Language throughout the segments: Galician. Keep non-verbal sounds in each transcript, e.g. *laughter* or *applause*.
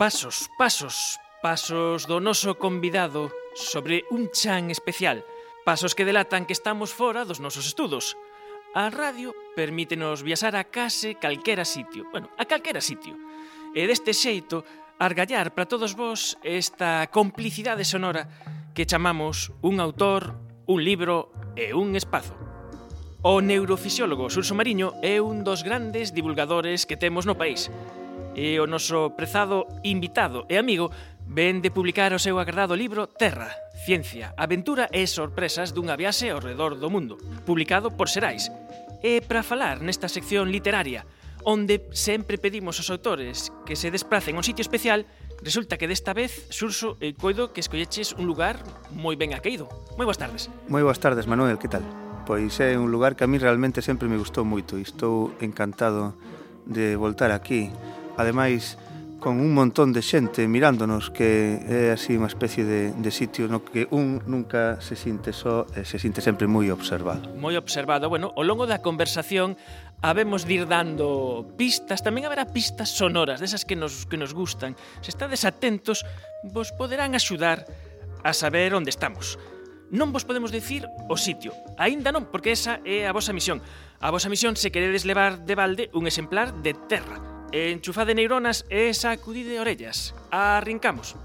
pasos, pasos, pasos do noso convidado sobre un chan especial. Pasos que delatan que estamos fora dos nosos estudos. A radio permítenos viaxar a case calquera sitio. Bueno, a calquera sitio. E deste xeito, argallar para todos vós esta complicidade sonora que chamamos un autor, un libro e un espazo. O neurofisiólogo Surso Mariño é un dos grandes divulgadores que temos no país E o noso prezado invitado e amigo ven de publicar o seu agradado libro Terra, Ciencia, Aventura e Sorpresas dunha viaxe ao redor do mundo, publicado por Serais. E para falar nesta sección literaria, onde sempre pedimos aos autores que se desplacen a un sitio especial, resulta que desta vez surso e coido que escolleches un lugar moi ben aqueído. Moi boas tardes. Moi boas tardes, Manuel, que tal? Pois é un lugar que a mí realmente sempre me gustou moito e estou encantado de voltar aquí ademais con un montón de xente mirándonos que é así unha especie de, de sitio no que un nunca se sinte só e se sinte sempre moi observado. Moi observado. Bueno, ao longo da conversación habemos de ir dando pistas, tamén haberá pistas sonoras, desas que nos, que nos gustan. Se estades atentos, vos poderán axudar a saber onde estamos. Non vos podemos dicir o sitio, aínda non, porque esa é a vosa misión. A vosa misión se queredes levar de balde un exemplar de terra, enchufade neuronas e sacudide orellas. Arrincamos.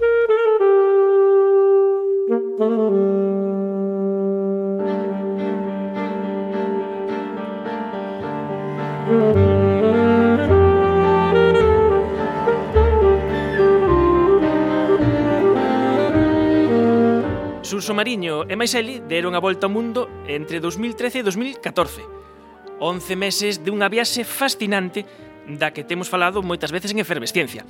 Suso Mariño e Maiseli deron a volta ao mundo entre 2013 e 2014. 11 meses dunha viaxe fascinante da que temos falado moitas veces en efervesciencia.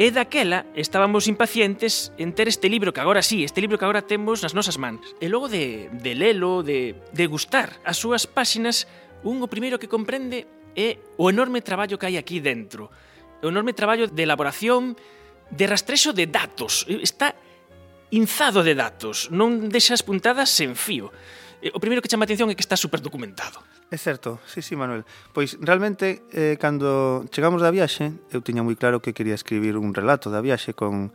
E daquela estábamos impacientes en ter este libro que agora sí, este libro que agora temos nas nosas mans. E logo de, de lelo, de, de gustar as súas páxinas, un o primeiro que comprende é o enorme traballo que hai aquí dentro. O enorme traballo de elaboración, de rastrexo de datos. Está inzado de datos, non deixas puntadas sen fío. O primeiro que chama a atención é que está superdocumentado. É certo, sí, sí, Manuel. Pois realmente, eh, cando chegamos da viaxe, eu tiña moi claro que quería escribir un relato da viaxe con,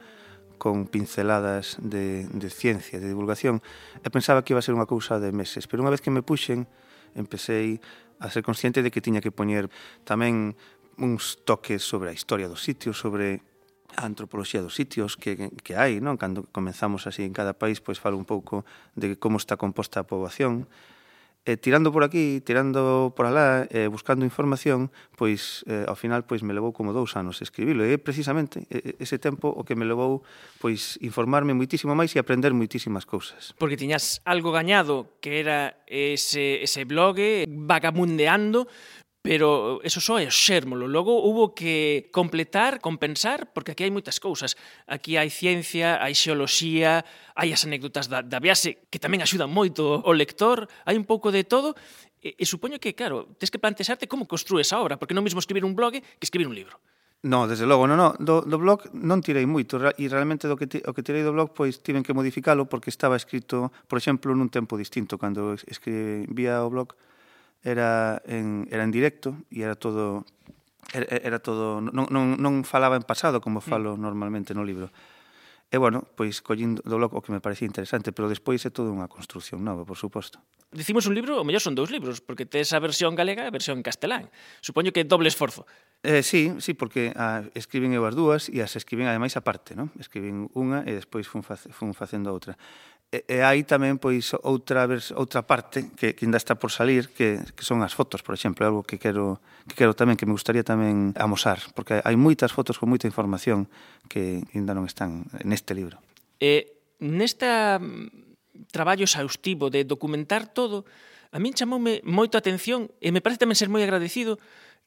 con pinceladas de, de ciencia, de divulgación, e pensaba que iba a ser unha cousa de meses. Pero unha vez que me puxen, empecé a ser consciente de que tiña que poñer tamén uns toques sobre a historia dos sitios, sobre a antropoloxía dos sitios que, que, que hai, non? Cando comenzamos así en cada país, pois falo un pouco de como está composta a poboación, eh, tirando por aquí, tirando por alá, eh, buscando información, pois eh, ao final pois me levou como dous anos escribilo. E é precisamente eh, ese tempo o que me levou pois informarme muitísimo máis e aprender muitísimas cousas. Porque tiñas algo gañado que era ese, ese blog vagamundeando, pero eso só é xérmolo. Logo hubo que completar, compensar, porque aquí hai moitas cousas. Aquí hai ciencia, hai xeoloxía, hai as anécdotas da, da viaxe, que tamén axudan moito o lector, hai un pouco de todo, e, e supoño que, claro, tens que plantexarte como construes a obra, porque non mesmo escribir un blog que escribir un libro. No, desde logo, non, no, do, do blog non tirei moito e realmente do que ti, o que tirei do blog pois tiven que modificalo porque estaba escrito, por exemplo, nun tempo distinto cando escribía o blog era en, era en directo e era todo era, era todo non, non, non falaba en pasado como mm. falo mm. normalmente no libro. E, bueno, pois collindo do blog o que me parecía interesante, pero despois é toda unha construcción nova, por suposto. Dicimos un libro, ou mellor son dous libros, porque tes a versión galega e a versión castelán. Supoño que é doble esforzo. Eh, sí, sí, porque a, escriben eu as dúas e as escriben ademais aparte, non? Escriben unha e despois fun, face, fun facendo outra e, e hai tamén pois outra vers, outra parte que, que ainda está por salir que, que son as fotos, por exemplo, algo que quero que quero tamén que me gustaría tamén amosar, porque hai moitas fotos con moita información que ainda non están neste libro. E nesta mm, traballo exhaustivo de documentar todo, a min chamoume moito a atención e me parece tamén ser moi agradecido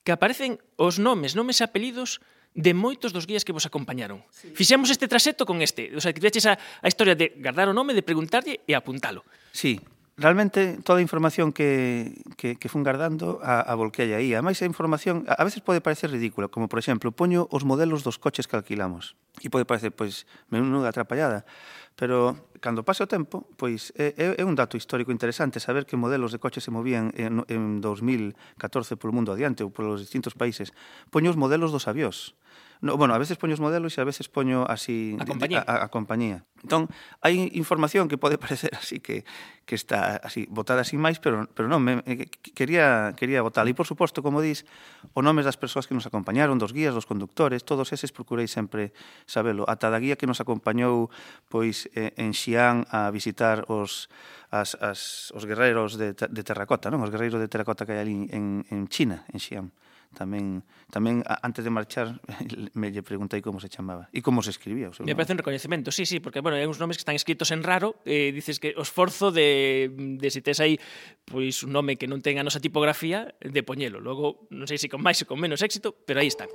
que aparecen os nomes, nomes e apelidos de moitos dos guías que vos acompañaron. Sí. Fixemos este traxecto con este, o sea, que teches a, a historia de guardar o nome, de preguntarlle e apuntalo. Sí, realmente toda a información que, que, que fun guardando a, a volquei aí. A máis a información a, a veces pode parecer ridícula, como, por exemplo, poño os modelos dos coches que alquilamos. E pode parecer, pois, menuda atrapallada. Pero, cando pase o tempo, pois, é, é un dato histórico interesante saber que modelos de coches se movían en, en 2014 polo mundo adiante ou polos distintos países. Poño os modelos dos avións. No, bueno, a veces poño os modelos e a veces poño así a compañía. A, a, a compañía. Entón, hai información que pode *laughs* parecer así que, que está así botada así máis, pero, pero non, me, eh, me, quería, quería botar. E, por suposto, como dís, o nomes das persoas que nos acompañaron, dos guías, dos conductores, todos eses procurei sempre sabelo. Ata da guía que nos acompañou pois eh, en Xi'an a visitar os, as, as, os guerreiros de, de terracota, non? os guerreiros de terracota que hai ali en, en China, en Xi'an tamén tamén antes de marchar *laughs* me lle preguntei como se chamaba e como se escribía o seu Me parece un recoñecemento. Sí, sí, porque bueno, hai uns nomes que están escritos en raro, eh dices que o esforzo de de se tes aí pois un nome que non ten a nosa tipografía de poñelo. Logo non sei se con máis ou con menos éxito, pero aí está.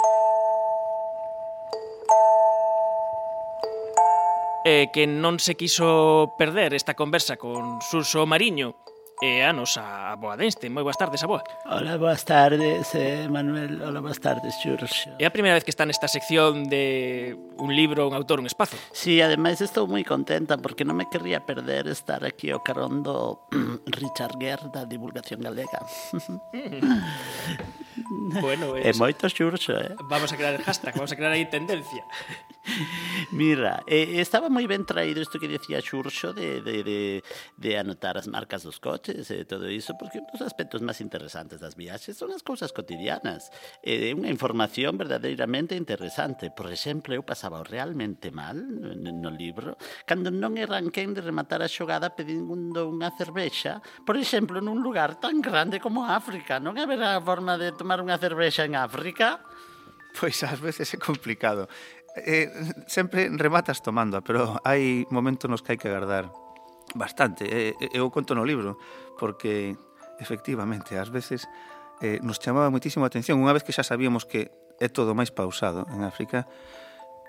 Eh, que non se quiso perder esta conversa con Suso Mariño, e a nosa aboa Denste. Moi boas tardes, aboa. Hola, boas tardes, eh, Manuel. Hola, boas tardes, Xurxo. É a primeira vez que está nesta sección de un libro, un autor, un espazo. Sí, ademais estou moi contenta porque non me querría perder estar aquí o carón do *clears throat* Richard Guerra da divulgación galega. Mm. *laughs* *laughs* *laughs* bueno, eh, es... E moito xurxo, eh? Vamos a crear el hashtag, vamos a crear aí tendencia. *laughs* Mira, eh, estaba moi ben traído isto que decía Xurxo de, de, de, de anotar as marcas dos coches e eh, todo iso, porque un dos aspectos máis interesantes das viaxes son as cousas cotidianas. É eh, unha información verdadeiramente interesante. Por exemplo, eu pasaba realmente mal no libro cando non erranquén de rematar a xogada pedindo unha cervexa, por exemplo, nun lugar tan grande como África. Non haberá forma de tomar tomar unha cervexa en África? Pois ás veces é complicado. Eh, sempre rematas tomando, pero hai momentos nos que hai que agardar bastante. Eh, eh, eu conto no libro, porque efectivamente, ás veces eh, nos chamaba moitísimo a atención. Unha vez que xa sabíamos que é todo máis pausado en África,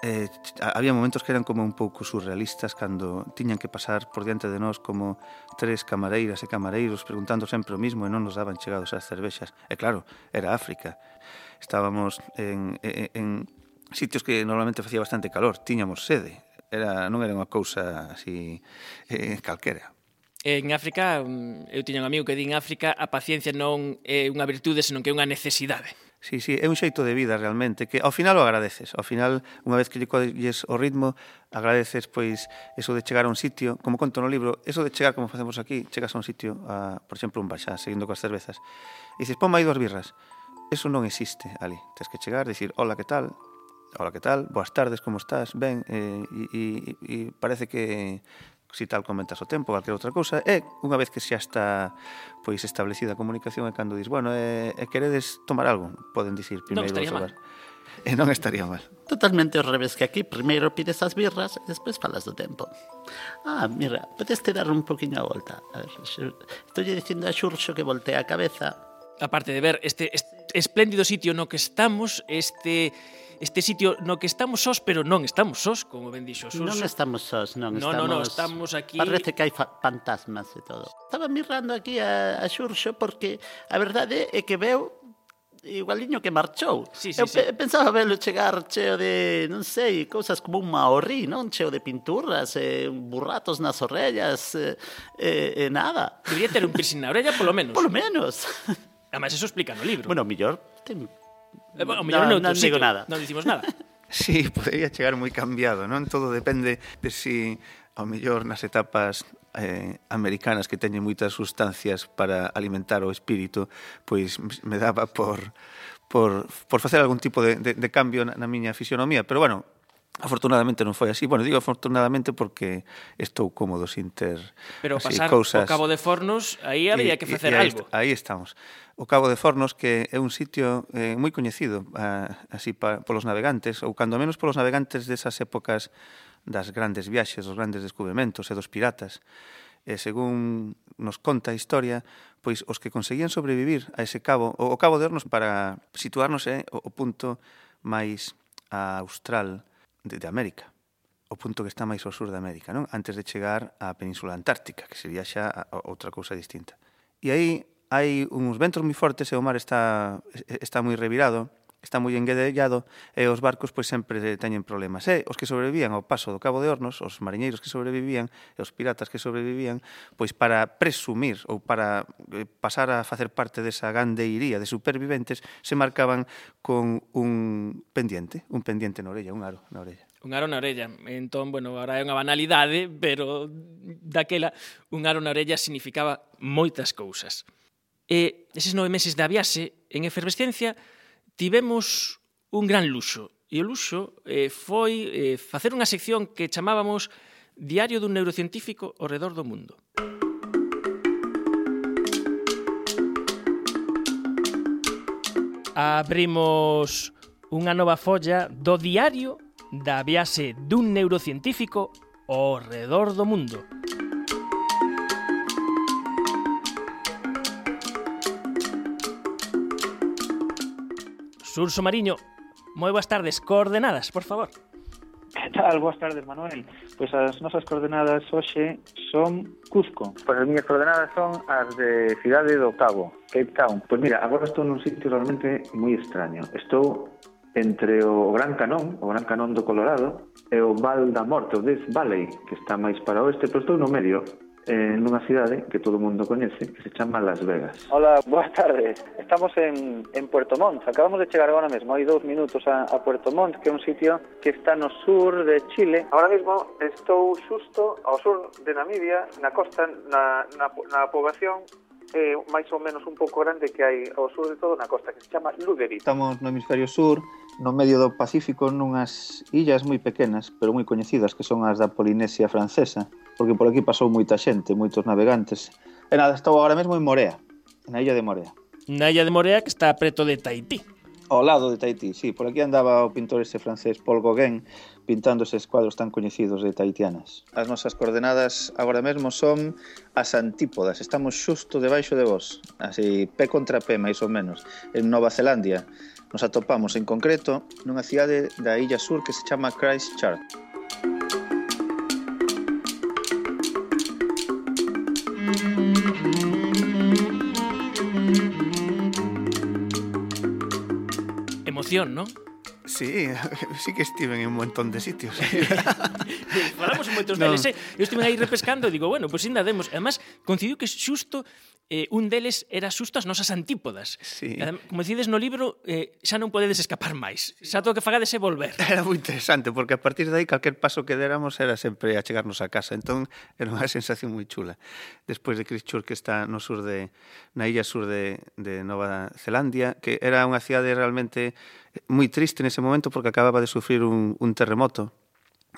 eh, había momentos que eran como un pouco surrealistas cando tiñan que pasar por diante de nós como tres camareiras e camareiros preguntando sempre o mismo e non nos daban chegados as cervexas. E claro, era África. Estábamos en, en, en sitios que normalmente facía bastante calor, tiñamos sede. Era, non era unha cousa así eh, calquera. En África, mm, eu tiña un amigo que di en África a paciencia non é unha virtude, senón que é unha necesidade. Sí, sí, é un xeito de vida realmente que ao final o agradeces. Ao final, unha vez que lle colles o ritmo, agradeces pois eso de chegar a un sitio, como conto no libro, eso de chegar como facemos aquí, chegas a un sitio, a, por exemplo, un baixá, seguindo coas cervezas, e dices, "Ponme aí dúas birras." Eso non existe ali. Tens que chegar, dicir, "Hola, que tal?" Hola, que tal? Boas tardes, como estás? Ben, eh, e, e, e parece que, si tal comentas o tempo, calquera outra cousa, e unha vez que xa está pois establecida a comunicación e cando dis, bueno, e, e queredes tomar algo, poden dicir primeiro non estaría mal. *laughs* E non estaría mal. Totalmente ao revés que aquí, primeiro pides as birras e despois falas do tempo. Ah, mira, podes te dar un poquinho a volta. A ver, estou dicindo a Xurxo que voltea a cabeza. Aparte de ver este, este espléndido sitio no que estamos, este este sitio no que estamos sós, pero non estamos sós, como ben dixo Sus. Non estamos sós, non, estamos... No, no, no, estamos aquí... Parece que hai fantasmas e todo. Estaba mirando aquí a, a Xurxo porque a verdade é que veo igualiño que marchou. Sí, sí, eu sí. pensaba velo chegar cheo de, non sei, cousas como un maorrí, non? Cheo de pinturas, eh, burratos nas orellas, eh, eh, nada. Debería ter un piercing na orella, polo menos. Polo menos. Además, eso explica no libro. Bueno, mellor ten Eh, bueno, non, non, non digo nada. Non dicimos nada. *laughs* sí, podría chegar moi cambiado, non? Todo depende de si ao mellor nas etapas eh, americanas que teñen moitas sustancias para alimentar o espírito, pois me daba por por, por facer algún tipo de, de, de cambio na, na miña fisionomía, pero bueno, Afortunadamente non foi así. Bueno, digo afortunadamente porque estou cómodo sin ter Pero así, pasar cousas... o Cabo de Fornos, aí había que facer algo. Aí, aí estamos. O Cabo de Fornos, que é un sitio eh, moi coñecido ah, así pa, polos navegantes, ou cando menos polos navegantes desas épocas das grandes viaxes, dos grandes descubrimentos e dos piratas. E según nos conta a historia, pois os que conseguían sobrevivir a ese cabo, o, o Cabo de Hornos para situarnos é eh, o, o punto máis austral de, de América o punto que está máis ao sur de América, non? Antes de chegar á Península Antártica, que sería xa outra cousa distinta. E aí hai uns ventos moi fortes e o mar está está moi revirado está moi enguedellado e os barcos pois sempre teñen problemas. E os que sobrevivían ao paso do Cabo de Hornos, os mariñeiros que sobrevivían e os piratas que sobrevivían, pois para presumir ou para eh, pasar a facer parte desa gandeiría de superviventes, se marcaban con un pendiente, un pendiente na orella, un aro na orella. Un aro na orella. Entón, bueno, agora é unha banalidade, pero daquela un aro na orella significaba moitas cousas. E eses nove meses de viaxe, en efervescencia tivemos un gran luxo. E o luxo eh, foi eh, facer unha sección que chamábamos Diario dun neurocientífico ao redor do mundo. Abrimos unha nova folla do diario da viaxe dun neurocientífico ao redor do mundo. Surso Mariño, moi boas tardes, coordenadas, por favor. *laughs* Que tal? Boas tardes, Manuel. Pois as nosas coordenadas hoxe son Cuzco. Pois as miñas coordenadas son as de Cidade do Cabo, Cape Town. Pois mira, agora estou nun sitio realmente moi extraño. Estou entre o Gran Canón, o Gran Canón do Colorado, e o Val da Morte, o Death Valley, que está máis para o oeste, pero estou no medio, eh, nunha cidade que todo o mundo coñece, que se chama Las Vegas. Hola, boas tardes. Estamos en, en Puerto Montt. Acabamos de chegar agora mesmo, hai dous minutos a, a Puerto Montt, que é un sitio que está no sur de Chile. Ahora mesmo estou xusto ao sur de Namibia, na costa, na, na, na poboación eh, máis ou menos un pouco grande que hai ao sur de todo na costa, que se chama Luderitz. Estamos no hemisferio sur, no medio do Pacífico, nunhas illas moi pequenas, pero moi coñecidas, que son as da Polinesia francesa, porque por aquí pasou moita xente, moitos navegantes. E nada, estou agora mesmo en Morea, na illa de Morea. Na illa de Morea, que está preto de Tahití. Ao lado de Tahití, sí, por aquí andaba o pintor ese francés Paul Gauguin, pintando eses cuadros tan coñecidos de Taitianas. As nosas coordenadas agora mesmo son as antípodas, estamos xusto debaixo de vos, así pé contra pé, máis ou menos, en Nova Zelandia. Nos atopamos en concreto nunha cidade da Illa Sur que se chama Christchurch. Emoción, ¿no? Sí, *laughs* sí que estiven en un montón de sitios. *laughs* Falamos en moitos no. deles, eh? Eu estive aí repescando e digo, bueno, pois pues ainda demos. Además, coincidiu que xusto eh, un deles era xusto as nosas antípodas. Sí. Como decides no libro, eh, xa non podedes escapar máis. Xa todo que fagades é volver. *laughs* Era moi interesante, porque a partir de aí, calquer paso que deramos era sempre a chegarnos a casa. Entón, era unha *laughs* sensación moi chula. Despois de Christchurch, que está no sur de, na illa sur de, de Nova Zelandia, que era unha cidade realmente eh, moi triste nese momento porque acababa de sufrir un, un terremoto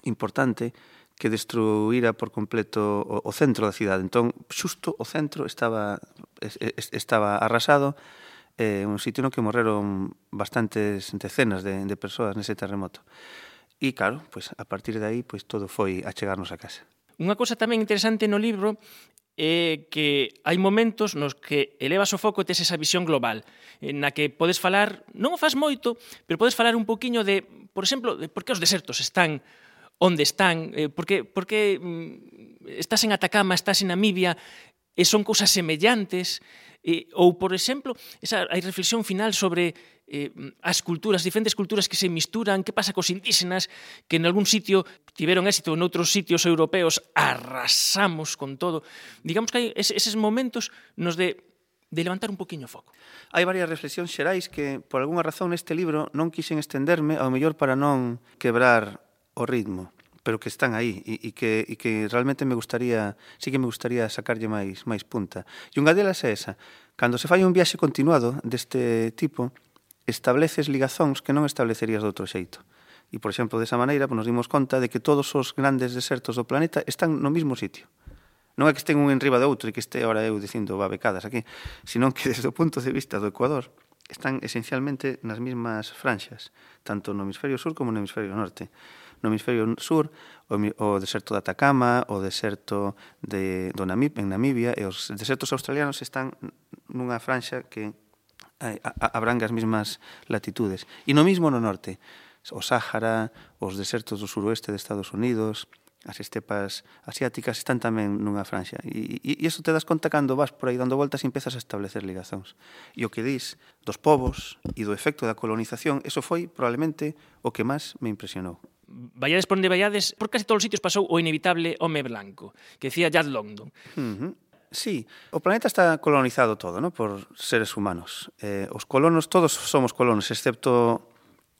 importante, que destruíra por completo o, o centro da cidade. Entón, xusto o centro estaba, estaba arrasado, eh, un sitio no que morreron bastantes decenas de, de persoas nese terremoto. E claro, pois, a partir de aí pois, todo foi a chegarnos a casa. Unha cousa tamén interesante no libro é que hai momentos nos que elevas o foco e tes esa visión global, eh, na que podes falar, non o fas moito, pero podes falar un poquiño de, por exemplo, de por que os desertos están onde están, eh, porque, porque mm, estás en Atacama, estás en Namibia, e son cousas semellantes, eh, ou, por exemplo, esa, hai reflexión final sobre eh, mm, as culturas, diferentes culturas que se misturan, que pasa cos indígenas, que en algún sitio tiveron éxito, en outros sitios europeos arrasamos con todo. Digamos que hai es, eses momentos nos de de levantar un poquinho o foco. Hai varias reflexións xerais que, por algunha razón, neste libro non quixen estenderme, ao mellor para non quebrar o ritmo pero que están aí e, e, que, e que realmente me gustaría sí que me gustaría sacarlle máis máis punta. E unha delas é esa. Cando se fai un viaxe continuado deste tipo estableces ligazóns que non establecerías de outro xeito. E por exemplo desa maneira pues, nos dimos conta de que todos os grandes desertos do planeta están no mesmo sitio. Non é que estén un enriba do outro e que este ahora eu dicindo babecadas aquí senón que desde o punto de vista do Ecuador están esencialmente nas mesmas franxas tanto no hemisferio sur como no hemisferio norte no hemisferio sur, o, o deserto de Atacama, o deserto de, do Namib, en Namibia, e os desertos australianos están nunha franxa que eh, abrangas mismas latitudes. E no mismo no norte, o Sáhara, os desertos do suroeste de Estados Unidos, as estepas asiáticas están tamén nunha franxa. E, e, e iso te das conta cando vas por aí dando voltas e empezas a establecer ligazóns. E o que dis dos povos e do efecto da colonización, eso foi probablemente o que máis me impresionou vallades por onde vallades, por casi todos os sitios pasou o inevitable home blanco, que decía Jad London. Uh -huh. Sí, o planeta está colonizado todo, ¿no? por seres humanos. Eh, os colonos, todos somos colonos, excepto,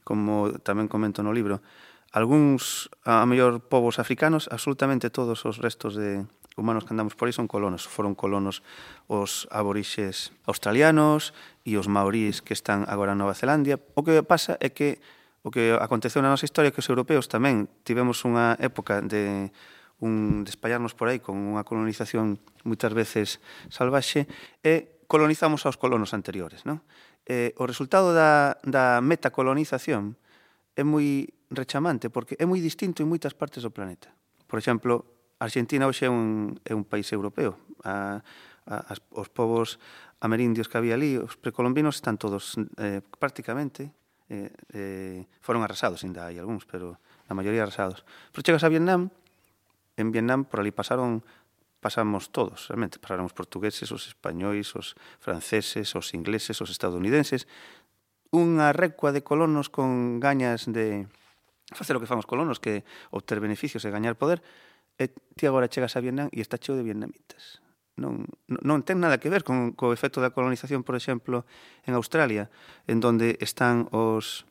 como tamén comento no libro, algúns, a mellor, povos africanos, absolutamente todos os restos de humanos que andamos por aí son colonos. Foron colonos os aborixes australianos e os maorís que están agora en Nova Zelandia. O que pasa é que o que aconteceu na nosa historia que os europeos tamén tivemos unha época de un despallarnos por aí con unha colonización moitas veces salvaxe e colonizamos aos colonos anteriores, non? Eh, o resultado da, da metacolonización é moi rechamante porque é moi distinto en moitas partes do planeta. Por exemplo, Argentina hoxe é un, é un país europeo. A, a, as, os povos amerindios que había ali, os precolombinos, están todos eh, prácticamente eh, eh, foron arrasados, ainda hai algúns, pero a maioría arrasados. Pero chegas a Vietnam, en Vietnam por ali pasaron pasamos todos, realmente, pasaron os portugueses, os españois, os franceses, os ingleses, os estadounidenses, unha recua de colonos con gañas de facer o que fan os colonos, que obter beneficios e gañar poder, e ti agora chegas a Vietnam e está cheo de vietnamitas non, non ten nada que ver con co efecto da colonización, por exemplo, en Australia, en donde están os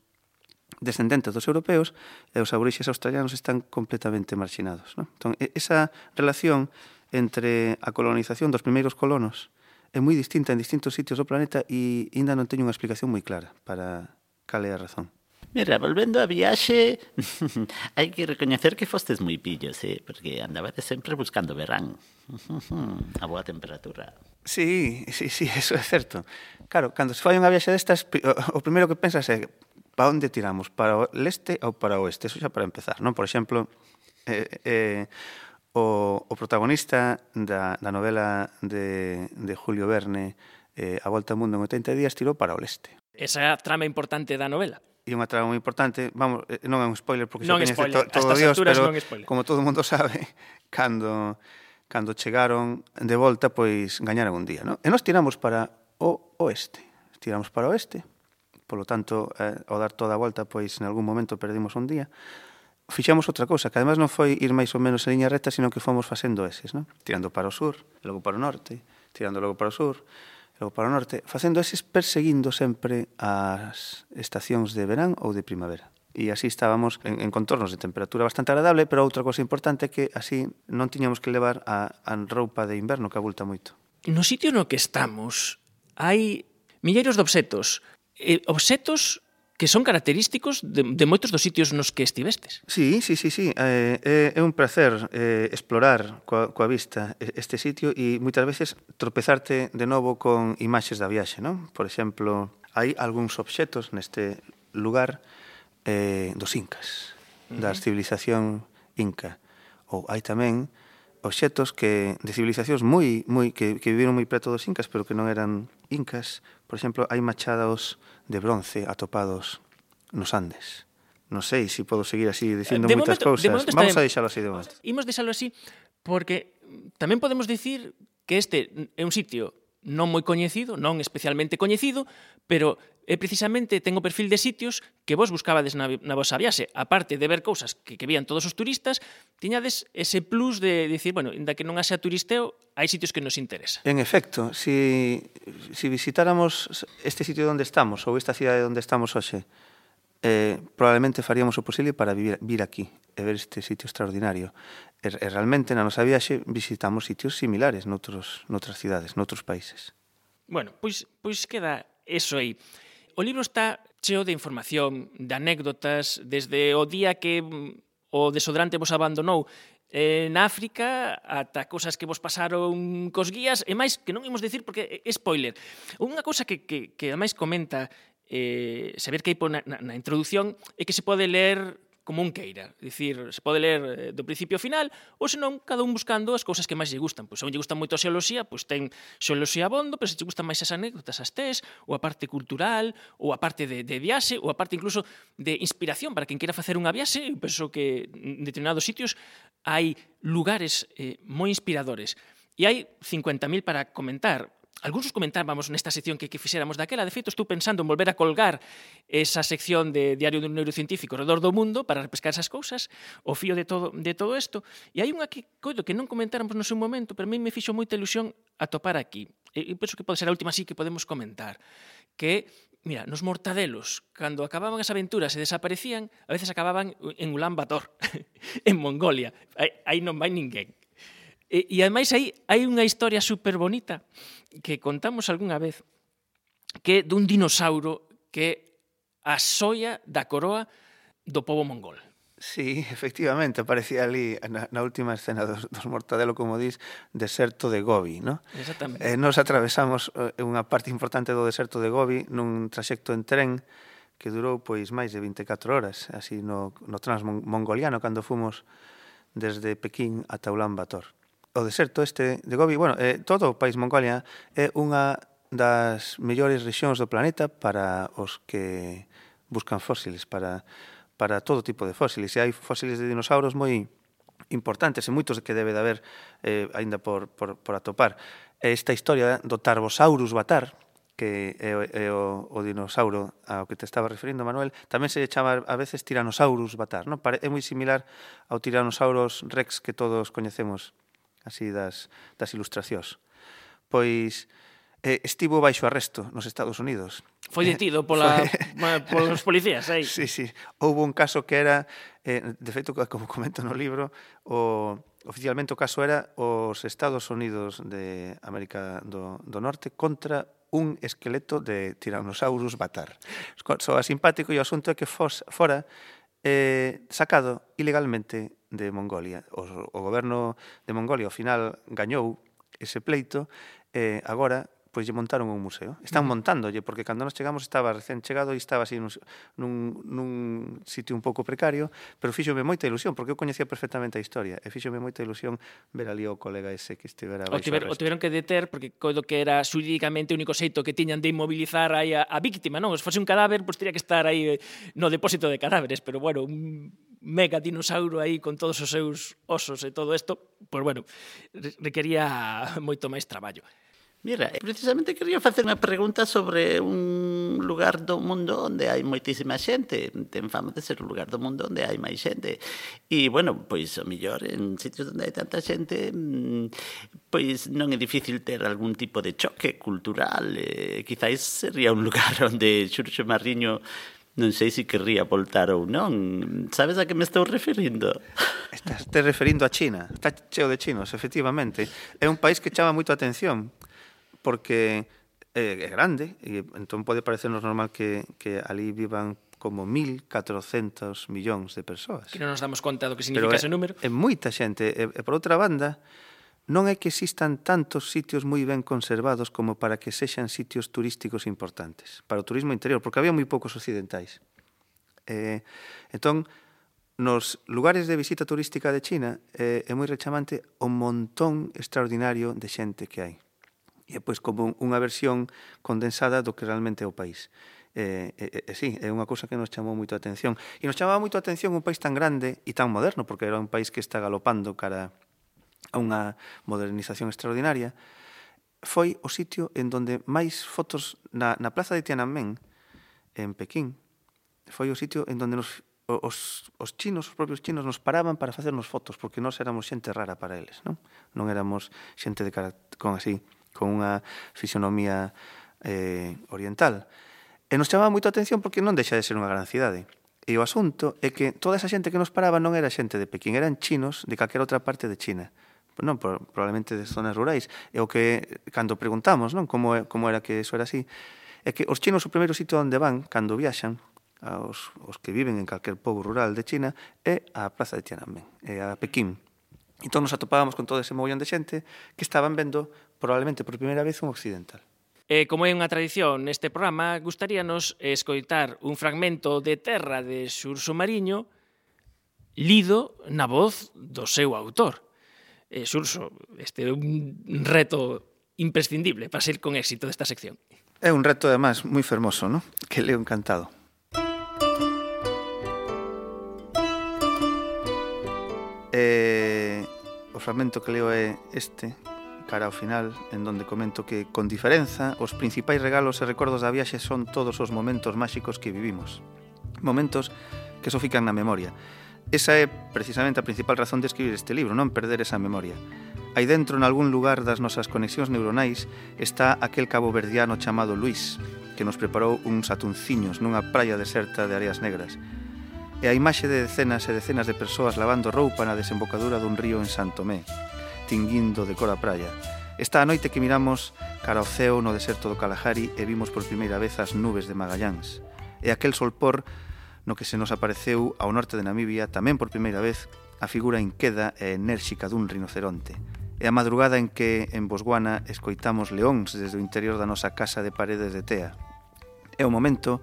descendentes dos europeos e os aborixes australianos están completamente marxinados. Non? Entón, esa relación entre a colonización dos primeiros colonos é moi distinta en distintos sitios do planeta e ainda non teño unha explicación moi clara para cal é a razón. Mira, volvendo a viaxe, *laughs* hai que recoñecer que fostes moi pillos, eh? porque andabades sempre buscando verán, *laughs* a boa temperatura. Sí, sí, sí, eso é certo. Claro, cando se fai unha viaxe destas, o primeiro que pensas é para onde tiramos, para o leste ou para o oeste, eso xa para empezar, non? Por exemplo, eh, eh, o, o protagonista da, da novela de, de Julio Verne, eh, A volta ao mundo en 80 días, tirou para o leste. Esa é a trama importante da novela e unha trama moi importante, vamos, eh, non é un spoiler porque non xa coñece to, todo Dios, pero como todo mundo *laughs* sabe, cando cando chegaron de volta, pois gañaron un día, non? E nós tiramos para o oeste, tiramos para o oeste, polo tanto, eh, ao dar toda a volta, pois en algún momento perdimos un día, fixemos outra cousa, que además non foi ir máis ou menos en liña recta, sino que fomos facendo eses, non? Tirando para o sur, logo para o norte, tirando logo para o sur, logo para o norte, facendo eses perseguindo sempre as estacións de verán ou de primavera e así estábamos en, en contornos de temperatura bastante agradable, pero outra cosa importante é que así non tiñamos que levar a, a roupa de inverno que abulta moito. No sitio no que estamos hai milleiros de obxetos. Eh, obxetos que son característicos de, de moitos dos sitios nos que estivestes. Sí, sí, sí, sí. Eh, é, é un placer eh, explorar coa, coa vista este sitio e moitas veces tropezarte de novo con imaxes da viaxe, non? Por exemplo, hai algúns obxetos neste lugar eh, dos incas, uh -huh. da civilización inca. Ou hai tamén obxectos que de civilizacións moi moi que, que viviron moi preto dos incas, pero que non eran incas. Por exemplo, hai machados de bronce atopados nos Andes. Non sei se si podo seguir así dicindo eh, moitas cousas. Vamos a deixalo así de momento. Imos deixalo así porque tamén podemos dicir que este é un sitio non moi coñecido, non especialmente coñecido, pero é precisamente ten o perfil de sitios que vos buscabades na, na vosa viaxe. A parte de ver cousas que, que vían todos os turistas, tiñades ese plus de, de dicir, bueno, inda que non haxa turisteo, hai sitios que nos interesa. En efecto, si, si visitáramos este sitio onde estamos ou esta cidade onde estamos hoxe, eh, probablemente faríamos o posible para vivir, vir aquí e ver este sitio extraordinario. E, e realmente na nosa viaxe visitamos sitios similares noutros, noutras cidades, noutros países. Bueno, pois, pois queda eso aí o libro está cheo de información, de anécdotas, desde o día que mm, o desodorante vos abandonou en África ata cousas que vos pasaron cos guías e máis que non imos dicir porque é spoiler. Unha cousa que, que, que ademais comenta eh, saber que hai na, na, na é que se pode ler como un queira. Dicir, se pode ler eh, do principio ao final, ou senón, cada un buscando as cousas que máis lle gustan. Pois, se lle gusta moito a xeoloxía, pois ten xeoloxía abondo, pero se lle gustan máis as anécdotas, as tes, ou a parte cultural, ou a parte de, de viaxe, ou a parte incluso de inspiración para quen queira facer unha viaxe. Eu penso que en determinados sitios hai lugares eh, moi inspiradores. E hai 50.000 para comentar, Alguns os comentábamos nesta sección que, que fixéramos daquela. De feito, estou pensando en volver a colgar esa sección de Diario do Neurocientífico redor do mundo para repescar esas cousas, o fío de todo de todo isto. E hai unha que, coido, que non comentáramos no seu momento, pero a mí me fixo moita ilusión atopar aquí. E, e penso que pode ser a última así que podemos comentar. Que Mira, nos mortadelos, cando acababan as aventuras e desaparecían, a veces acababan en Ulan Bator, *laughs* en Mongolia. Aí, aí non vai ninguén. E, e ademais aí hai unha historia super bonita que contamos algunha vez que é dun dinosauro que a soia da coroa do povo mongol. Sí, efectivamente, aparecía ali na, na última escena dos, dos Mortadelo, como dís, deserto de Gobi, ¿no? Exactamente. Eh, nos atravesamos eh, unha parte importante do deserto de Gobi nun traxecto en tren que durou pois máis de 24 horas, así no, no transmongoliano, cando fomos desde Pequín ata Ulan Bator o deserto este de Gobi, bueno, eh, todo o país Mongolia é unha das mellores rexións do planeta para os que buscan fósiles, para, para todo tipo de fósiles. E hai fósiles de dinosauros moi importantes e moitos que debe de haber eh, aínda por, por, por atopar. Esta historia do Tarbosaurus batar, que é, o, é o, o dinosauro ao que te estaba referindo, Manuel, tamén se chama a veces Tyrannosaurus batar. Non? É moi similar ao Tyrannosaurus rex que todos coñecemos así das, das ilustracións. Pois eh, estivo baixo arresto nos Estados Unidos. Foi eh, detido pola, Foi... *laughs* polos policías, aí. Sí, sí. Houve un caso que era, eh, de feito, *laughs* como comento no libro, o, oficialmente o caso era os Estados Unidos de América do, do Norte contra un esqueleto de Tyrannosaurus batar. Soa simpático e o asunto é que fos, fora eh, sacado ilegalmente de Mongolia. O, o goberno de Mongolia ao final gañou ese pleito, eh, agora pois lle montaron un museo. Están montándolle, porque cando nos chegamos estaba recén chegado e estaba así nun, nun, nun sitio un pouco precario, pero fíxome moita ilusión, porque eu coñecía perfectamente a historia, e fíxome moita ilusión ver ali o colega ese que estivera o, tiver, o tiveron que deter, porque coido que era xurídicamente o único xeito que tiñan de inmobilizar aí a, a víctima, non? Se fose un cadáver, pois pues, teria que estar aí eh, no depósito de cadáveres, pero bueno, un mega dinosauro aí con todos os seus osos e todo isto, pois pues, bueno, requería moito máis traballo. Mira, precisamente quería facer unha pregunta sobre un lugar do mundo onde hai moitísima xente. Ten fama de ser un lugar do mundo onde hai máis xente. E, bueno, pois, o millor, en sitios onde hai tanta xente, mm, pois non é difícil ter algún tipo de choque cultural. Eh, quizáis sería un *laughs* lugar onde Xurxo Marriño non sei se querría voltar ou non. Sabes a que me estou referindo? Estás te referindo a China. Está cheo de chinos, efectivamente. É un país que chama moito a atención porque eh, é grande, e entón pode parecernos normal que, que ali vivan como 1.400 millóns de persoas. Que non nos damos conta do que significa Pero ese número. É, é moita xente. E, e por outra banda, non é que existan tantos sitios moi ben conservados como para que sexan sitios turísticos importantes para o turismo interior, porque había moi poucos occidentais. Eh, entón, nos lugares de visita turística de China eh, é moi rechamante o montón extraordinario de xente que hai e pois como unha versión condensada do que realmente é o país. E, e, e sí, é unha cousa que nos chamou moito a atención. E nos chamaba moito a atención un país tan grande e tan moderno, porque era un país que está galopando cara a unha modernización extraordinaria, foi o sitio en donde máis fotos na, na plaza de Tiananmen, en Pekín, foi o sitio en donde nos os, os chinos, os propios chinos, nos paraban para facernos fotos, porque nós éramos xente rara para eles, non? Non éramos xente de cara, con así, con unha fisionomía eh, oriental. E nos chamaba moito a atención porque non deixa de ser unha gran cidade. E o asunto é que toda esa xente que nos paraba non era xente de Pequín, eran chinos de calquera outra parte de China non, por, probablemente de zonas rurais, E o que cando preguntamos, non, como como era que eso era así, é que os chinos o primeiro sitio onde van cando viaxan aos os que viven en calquer pobo rural de China é a Praza de Tiananmen, é a Pequín. Entón nos atopábamos con todo ese mogollón de xente que estaban vendo probablemente por primeira vez un occidental. E como é unha tradición neste programa, gustaríanos escoitar un fragmento de Terra de Xurso Mariño lido na voz do seu autor. Eh, e, Xurxo, este é un reto imprescindible para ser con éxito desta sección. É un reto, además, moi fermoso, ¿no? que leo encantado. Eh, o fragmento que leo é este, cara ao final, en donde comento que, con diferenza, os principais regalos e recordos da viaxe son todos os momentos máxicos que vivimos. Momentos que só fican na memoria. Esa é precisamente a principal razón de escribir este libro, non perder esa memoria. Aí dentro, en algún lugar das nosas conexións neuronais, está aquel cabo verdiano chamado Luis, que nos preparou uns atunciños nunha praia deserta de Areas Negras e a imaxe de decenas e decenas de persoas lavando roupa na desembocadura dun río en Santomé, Tomé, tinguindo de cor a praia. Esta a noite que miramos cara ao ceo no deserto do Kalahari e vimos por primeira vez as nubes de Magalláns. E aquel solpor no que se nos apareceu ao norte de Namibia tamén por primeira vez a figura inqueda e enérxica dun rinoceronte. E a madrugada en que en Bosguana escoitamos leóns desde o interior da nosa casa de paredes de tea. É o momento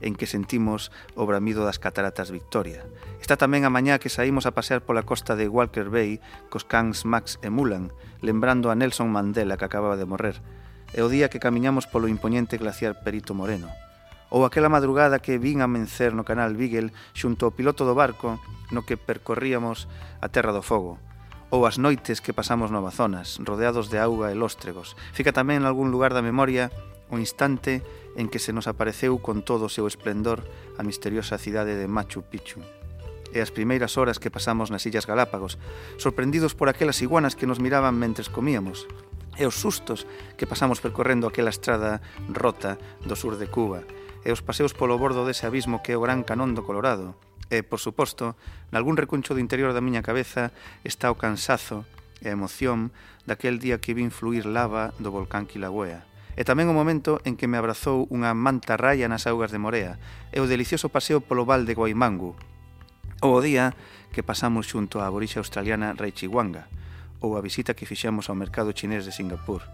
en que sentimos o bramido das cataratas Victoria. Está tamén a mañá que saímos a pasear pola costa de Walker Bay cos cans Max e Mulan, lembrando a Nelson Mandela que acababa de morrer, e o día que camiñamos polo imponente glaciar Perito Moreno. Ou aquela madrugada que vin a mencer no canal Beagle xunto ao piloto do barco no que percorríamos a Terra do Fogo, ou as noites que pasamos no Amazonas, rodeados de auga e lóstregos. Fica tamén en algún lugar da memoria o instante en que se nos apareceu con todo o seu esplendor a misteriosa cidade de Machu Picchu e as primeiras horas que pasamos nas Illas Galápagos, sorprendidos por aquelas iguanas que nos miraban mentres comíamos, e os sustos que pasamos percorrendo aquela estrada rota do sur de Cuba, e os paseos polo bordo dese abismo que é o Gran Canón do Colorado. E, por suposto, nalgún recuncho do interior da miña cabeza está o cansazo e a emoción daquel día que vin fluir lava do volcán Kilauea e tamén o momento en que me abrazou unha manta raya nas augas de Morea e o delicioso paseo polo val de Guaimangu, ou o día que pasamos xunto á aborixa australiana Raichiwanga, ou a visita que fixemos ao mercado chinés de Singapur,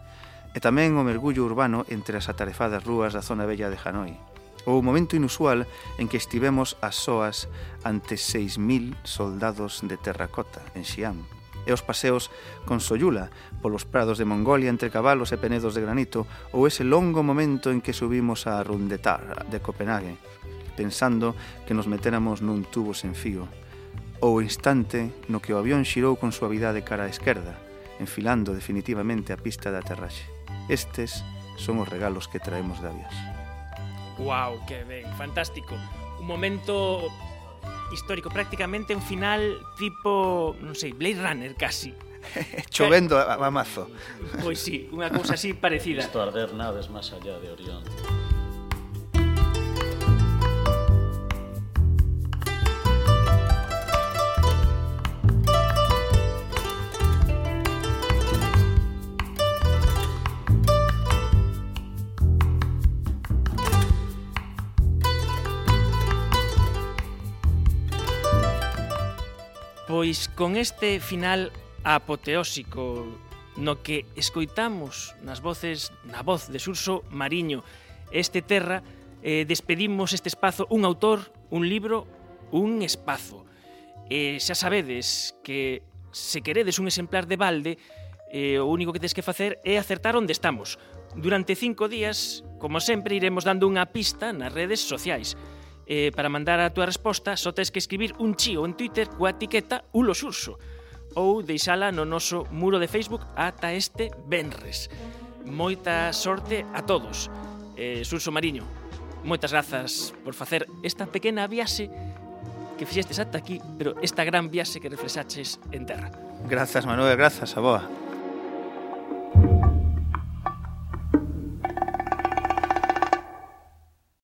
e tamén o mergullo urbano entre as atarefadas rúas da zona bella de Hanoi, ou o momento inusual en que estivemos as soas ante 6.000 soldados de terracota en Xi'an, e os paseos con Soyula, polos prados de Mongolia entre cabalos e penedos de granito, ou ese longo momento en que subimos a Rundetar de Copenhague, pensando que nos metéramos nun tubo sen fío, ou o instante no que o avión xirou con suavidade cara á esquerda, enfilando definitivamente a pista de aterraxe. Estes son os regalos que traemos de avias. Wow, que ben, fantástico. Un momento histórico, prácticamente un final tipo, non sei, Blade Runner casi. *laughs* Chovendo a, mazo. Pois sí, unha cousa así parecida. Visto arder naves máis allá de Orión. Pois con este final apoteósico no que escoitamos nas voces na voz de Surso Mariño este terra eh, despedimos este espazo un autor, un libro, un espazo. Eh, xa sabedes que se queredes un exemplar de balde, eh, o único que tens que facer é acertar onde estamos. Durante cinco días, como sempre, iremos dando unha pista nas redes sociais eh, para mandar a túa resposta só tens que escribir un chío en Twitter coa etiqueta Ulosurso ou deixala no noso muro de Facebook ata este Benres. Moita sorte a todos. Eh, Surso Mariño, moitas grazas por facer esta pequena viaxe que fixestes ata aquí, pero esta gran viaxe que reflexaches en terra. Grazas, Manuel, grazas, a boa.